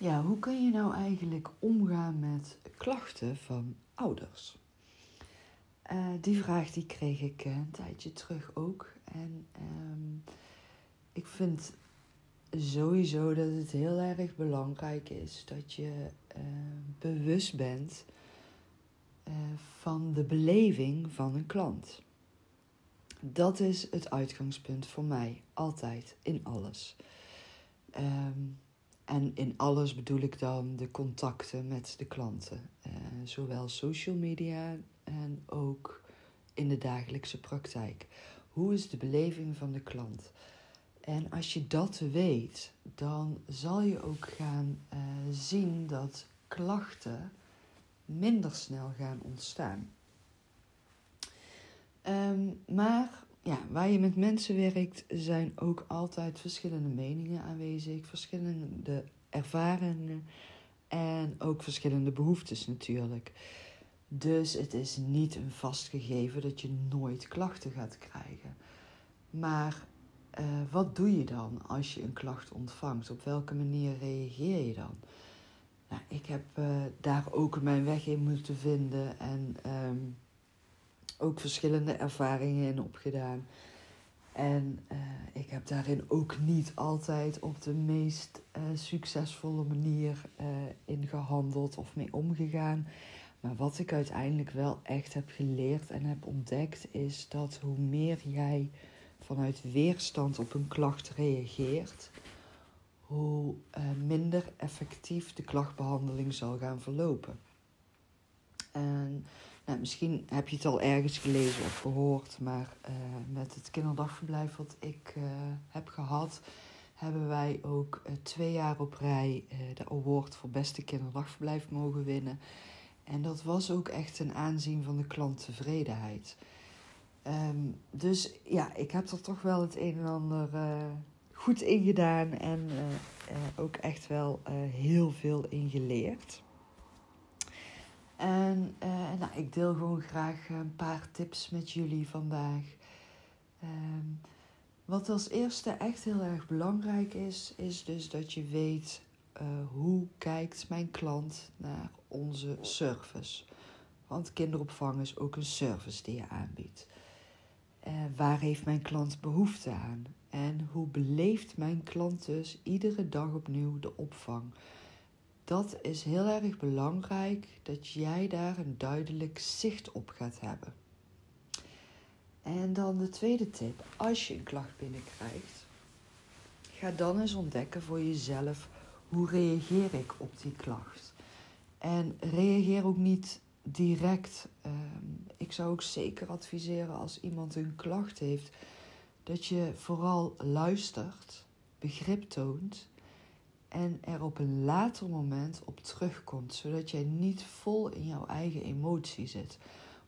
Ja, hoe kun je nou eigenlijk omgaan met klachten van ouders? Uh, die vraag die kreeg ik een tijdje terug ook. En um, ik vind sowieso dat het heel erg belangrijk is dat je uh, bewust bent van de beleving van een klant. Dat is het uitgangspunt voor mij, altijd, in alles. Um, en in alles bedoel ik dan de contacten met de klanten. Uh, zowel social media en ook in de dagelijkse praktijk. Hoe is de beleving van de klant? En als je dat weet, dan zal je ook gaan uh, zien dat klachten minder snel gaan ontstaan. Um, maar ja, waar je met mensen werkt, zijn ook altijd verschillende meningen aanwezig, verschillende ervaringen en ook verschillende behoeftes natuurlijk. Dus het is niet een vast gegeven dat je nooit klachten gaat krijgen. Maar uh, wat doe je dan als je een klacht ontvangt? Op welke manier reageer je dan? Nou, ik heb uh, daar ook mijn weg in moeten vinden en um, ook verschillende ervaringen in opgedaan. En uh, ik heb daarin ook niet altijd op de meest uh, succesvolle manier uh, in gehandeld of mee omgegaan. Maar wat ik uiteindelijk wel echt heb geleerd en heb ontdekt, is dat hoe meer jij vanuit weerstand op een klacht reageert, hoe minder effectief de klachtbehandeling zal gaan verlopen. En misschien heb je het al ergens gelezen of gehoord, maar uh, met het kinderdagverblijf wat ik uh, heb gehad, hebben wij ook uh, twee jaar op rij de award voor beste kinderdagverblijf mogen winnen. En dat was ook echt een aanzien van de klanttevredenheid. Um, dus ja, ik heb er toch wel het een en ander goed in gedaan en ook echt wel heel veel in geleerd. En uh, nou, ik deel gewoon graag een paar tips met jullie vandaag. Um, wat als eerste echt heel erg belangrijk is, is dus dat je weet uh, hoe kijkt mijn klant naar onze service. Want kinderopvang is ook een service die je aanbiedt. Waar heeft mijn klant behoefte aan? En hoe beleeft mijn klant dus iedere dag opnieuw de opvang? Dat is heel erg belangrijk dat jij daar een duidelijk zicht op gaat hebben. En dan de tweede tip, als je een klacht binnenkrijgt, ga dan eens ontdekken voor jezelf hoe reageer ik op die klacht. En reageer ook niet direct. Um, ik zou ook zeker adviseren als iemand een klacht heeft, dat je vooral luistert, begrip toont en er op een later moment op terugkomt, zodat jij niet vol in jouw eigen emotie zit.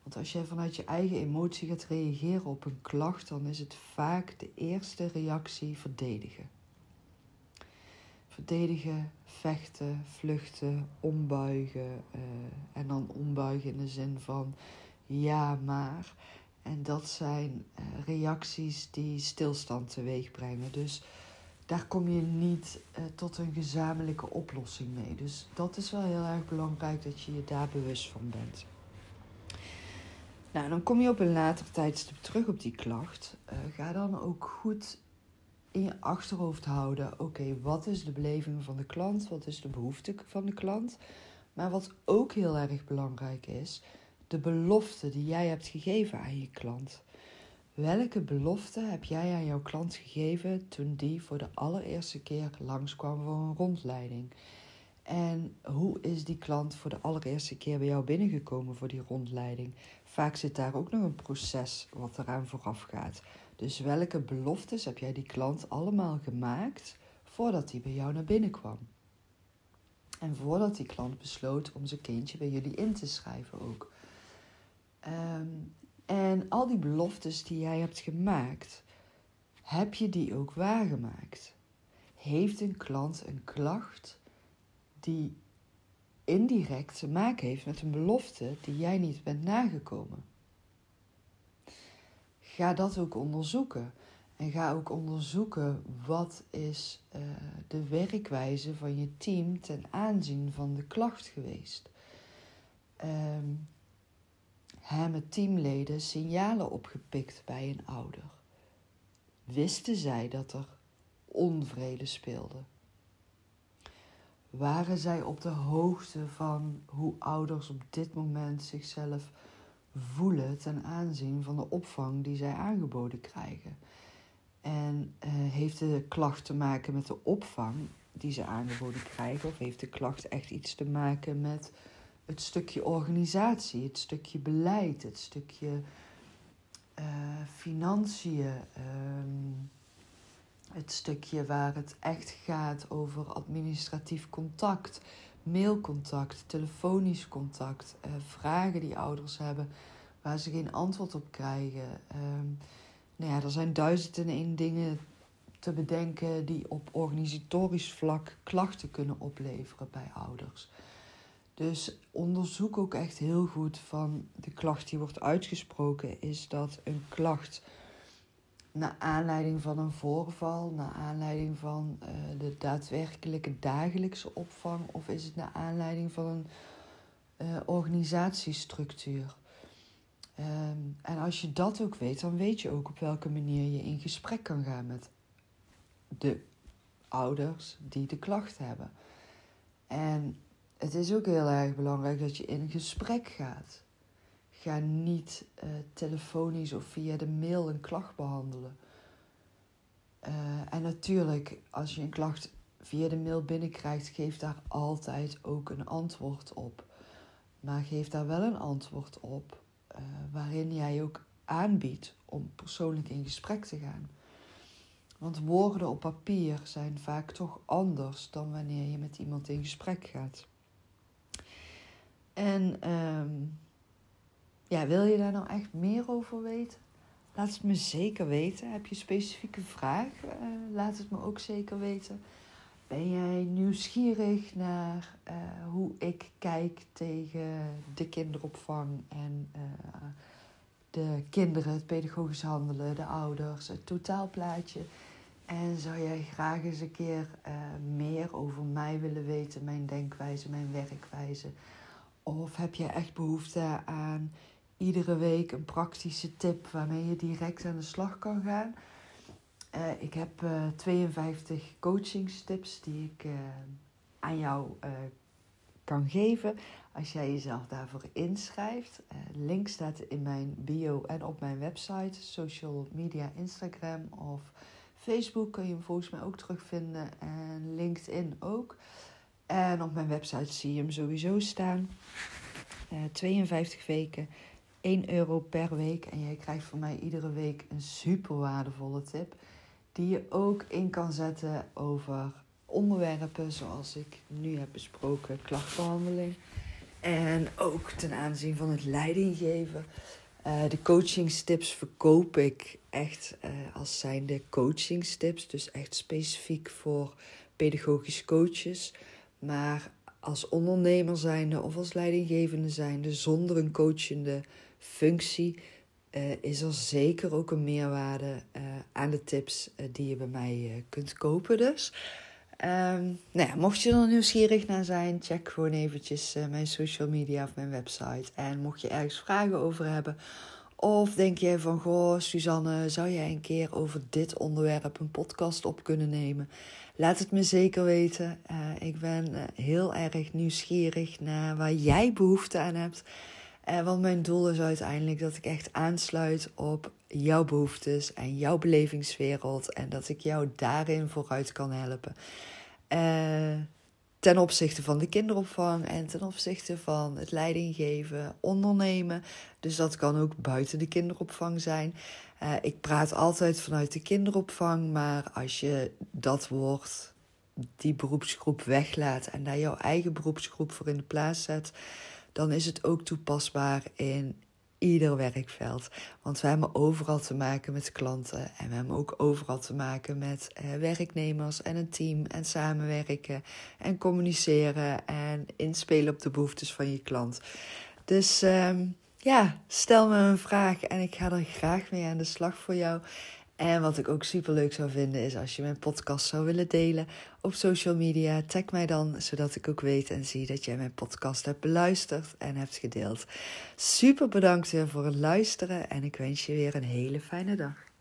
Want als jij vanuit je eigen emotie gaat reageren op een klacht, dan is het vaak de eerste reactie verdedigen. Verdedigen, vechten, vluchten, ombuigen. Uh, en dan ombuigen in de zin van ja, maar. En dat zijn uh, reacties die stilstand teweeg brengen. Dus daar kom je niet uh, tot een gezamenlijke oplossing mee. Dus dat is wel heel erg belangrijk dat je je daar bewust van bent. Nou, dan kom je op een later tijdstip terug op die klacht. Uh, ga dan ook goed in je achterhoofd houden: oké, wat is de beleving van de klant? Wat is de behoefte van de klant? Maar wat ook heel erg belangrijk is, de belofte die jij hebt gegeven aan je klant. Welke belofte heb jij aan jouw klant gegeven toen die voor de allereerste keer langskwam voor een rondleiding? En hoe is die klant voor de allereerste keer bij jou binnengekomen voor die rondleiding? Vaak zit daar ook nog een proces wat eraan vooraf gaat. Dus welke beloftes heb jij die klant allemaal gemaakt voordat hij bij jou naar binnen kwam? En voordat die klant besloot om zijn kindje bij jullie in te schrijven ook. Um, en al die beloftes die jij hebt gemaakt, heb je die ook waargemaakt? Heeft een klant een klacht die indirect te maken heeft met een belofte die jij niet bent nagekomen? Ga dat ook onderzoeken. En ga ook onderzoeken wat is uh, de werkwijze van je team ten aanzien van de klacht geweest. Um, hebben teamleden signalen opgepikt bij een ouder? Wisten zij dat er onvrede speelde? Waren zij op de hoogte van hoe ouders op dit moment zichzelf voelen ten aanzien van de opvang die zij aangeboden krijgen? En uh, heeft de klacht te maken met de opvang die ze aangeboden krijgen? Of heeft de klacht echt iets te maken met het stukje organisatie, het stukje beleid, het stukje uh, financiën, um, het stukje waar het echt gaat over administratief contact, mailcontact, telefonisch contact, uh, vragen die ouders hebben waar ze geen antwoord op krijgen. Um, nou ja, er zijn duizenden en één dingen te bedenken die op organisatorisch vlak klachten kunnen opleveren bij ouders. Dus onderzoek ook echt heel goed van de klacht die wordt uitgesproken. Is dat een klacht naar aanleiding van een voorval, naar aanleiding van uh, de daadwerkelijke dagelijkse opvang, of is het naar aanleiding van een uh, organisatiestructuur? Um, en als je dat ook weet, dan weet je ook op welke manier je in gesprek kan gaan met de ouders die de klacht hebben. En het is ook heel erg belangrijk dat je in gesprek gaat. Ga niet uh, telefonisch of via de mail een klacht behandelen. Uh, en natuurlijk, als je een klacht via de mail binnenkrijgt, geef daar altijd ook een antwoord op. Maar geef daar wel een antwoord op uh, waarin jij ook aanbiedt om persoonlijk in gesprek te gaan. Want woorden op papier zijn vaak toch anders dan wanneer je met iemand in gesprek gaat. En um, ja, wil je daar nou echt meer over weten? Laat het me zeker weten. Heb je specifieke vragen? Uh, laat het me ook zeker weten. Ben jij nieuwsgierig naar uh, hoe ik kijk tegen de kinderopvang en uh, de kinderen, het pedagogisch handelen, de ouders, het totaalplaatje? En zou jij graag eens een keer meer over mij willen weten, mijn denkwijze, mijn werkwijze? Of heb je echt behoefte aan iedere week een praktische tip waarmee je direct aan de slag kan gaan? Uh, ik heb uh, 52 coachingstips die ik uh, aan jou kan geven als jij jezelf daarvoor inschrijft. link staat in mijn bio en op mijn website, social media, Instagram of Facebook kun je hem volgens mij ook terugvinden en LinkedIn ook. En op mijn website zie je hem sowieso staan. Uh, eh, 52 weken, 1 euro per week. En jij krijgt van mij iedere week een super waardevolle tip. Die je ook in kan zetten over onderwerpen zoals ik nu heb besproken, klachtbehandeling. En ook ten aanzien van het leidinggeven. Uh, de coachingstips verkoop ik echt uh, als zijnde coachingstips. Dus echt specifiek voor pedagogisch coaches. Maar als ondernemer zijnde of als leidinggevende zijnde zonder een coachende functie uh, is er zeker ook een meerwaarde uh, aan de tips uh, die je bij mij kunt kopen dus. Um, nou ja, mocht je er nieuwsgierig naar zijn, check gewoon eventjes mijn social media of mijn website. En mocht je ergens vragen over hebben of denk je van, goh, Suzanne, zou jij een keer over dit onderwerp een podcast op kunnen nemen? Laat het me zeker weten. Uh, ik ben uh, heel erg nieuwsgierig naar waar jij behoefte aan hebt. Uh, want mijn doel is uiteindelijk dat ik echt aansluit op jouw behoeftes en jouw belevingswereld. En dat ik jou daarin vooruit kan helpen ten opzichte van de kinderopvang en ten opzichte van het leidinggeven, ondernemen. Dus dat kan ook buiten de kinderopvang zijn. Uh, ik praat altijd vanuit de kinderopvang, maar als je dat woord, die beroepsgroep weglaat en daar jouw eigen beroepsgroep voor in de plaats zet, dan is het ook toepasbaar in ieder werkveld. Want we hebben overal te maken met klanten en we hebben ook overal te maken met eh, werknemers en een team en samenwerken en communiceren en inspelen op de behoeftes van je klant. Dus um, ja, stel me een vraag en ik ga er graag mee aan de slag voor jou. En wat ik ook super leuk zou vinden is als je mijn podcast zou willen delen op social media. Tag mij dan, zodat ik ook weet en zie dat jij mijn podcast hebt beluisterd en hebt gedeeld. Super bedankt weer voor het luisteren en ik wens je weer een hele fijne dag.